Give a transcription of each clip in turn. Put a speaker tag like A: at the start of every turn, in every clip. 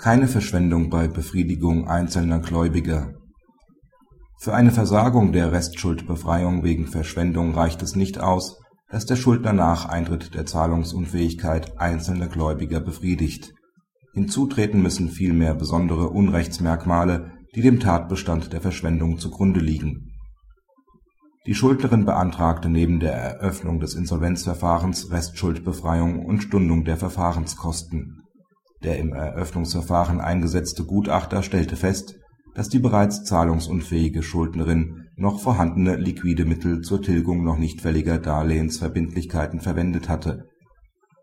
A: Keine Verschwendung bei Befriedigung einzelner Gläubiger Für eine Versagung der Restschuldbefreiung wegen Verschwendung reicht es nicht aus, dass der Schuldner nach Eintritt der Zahlungsunfähigkeit einzelne Gläubiger befriedigt. Hinzu treten müssen vielmehr besondere Unrechtsmerkmale, die dem Tatbestand der Verschwendung zugrunde liegen. Die Schuldnerin beantragte neben der Eröffnung des Insolvenzverfahrens Restschuldbefreiung und Stundung der Verfahrenskosten der im Eröffnungsverfahren eingesetzte Gutachter stellte fest, dass die bereits zahlungsunfähige Schuldnerin noch vorhandene liquide Mittel zur Tilgung noch nicht fälliger Darlehensverbindlichkeiten verwendet hatte.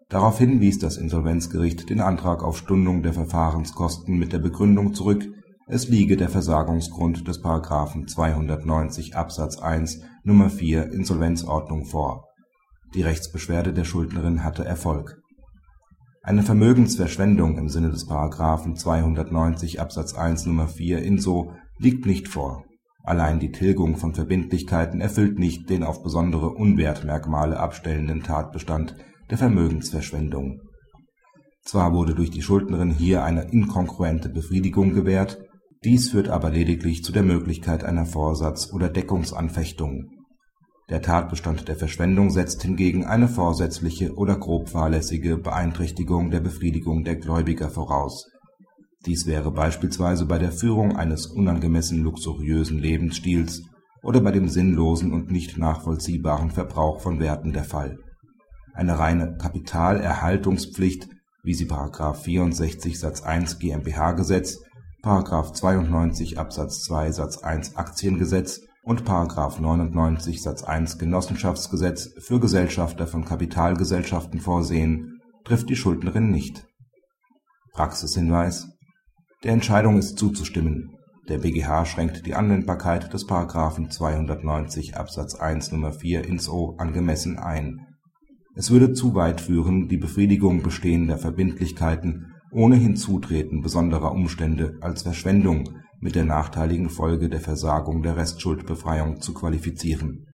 A: Daraufhin wies das Insolvenzgericht den Antrag auf Stundung der Verfahrenskosten mit der Begründung zurück, es liege der Versagungsgrund des § 290 Absatz 1 Nr. 4 Insolvenzordnung vor. Die Rechtsbeschwerde der Schuldnerin hatte Erfolg eine Vermögensverschwendung im Sinne des § 290 Absatz 1 Nr. 4 InSO liegt nicht vor. Allein die Tilgung von Verbindlichkeiten erfüllt nicht den auf besondere Unwertmerkmale abstellenden Tatbestand der Vermögensverschwendung. Zwar wurde durch die Schuldnerin hier eine inkongruente Befriedigung gewährt, dies führt aber lediglich zu der Möglichkeit einer Vorsatz oder Deckungsanfechtung der Tatbestand der Verschwendung setzt hingegen eine vorsätzliche oder grob fahrlässige Beeinträchtigung der Befriedigung der Gläubiger voraus. Dies wäre beispielsweise bei der Führung eines unangemessen luxuriösen Lebensstils oder bei dem sinnlosen und nicht nachvollziehbaren Verbrauch von Werten der Fall. Eine reine Kapitalerhaltungspflicht, wie sie § 64 Satz 1 GmbH-Gesetz, § 92 Absatz 2 Satz 1 Aktiengesetz und § 99 Satz 1 Genossenschaftsgesetz für Gesellschafter von Kapitalgesellschaften vorsehen, trifft die Schuldnerin nicht. Praxishinweis Der Entscheidung ist zuzustimmen. Der BGH schränkt die Anwendbarkeit des § 290 Absatz 1 Nr. 4 InsO angemessen ein. Es würde zu weit führen, die Befriedigung bestehender Verbindlichkeiten ohne Hinzutreten besonderer Umstände als Verschwendung mit der nachteiligen Folge der Versagung der Restschuldbefreiung zu qualifizieren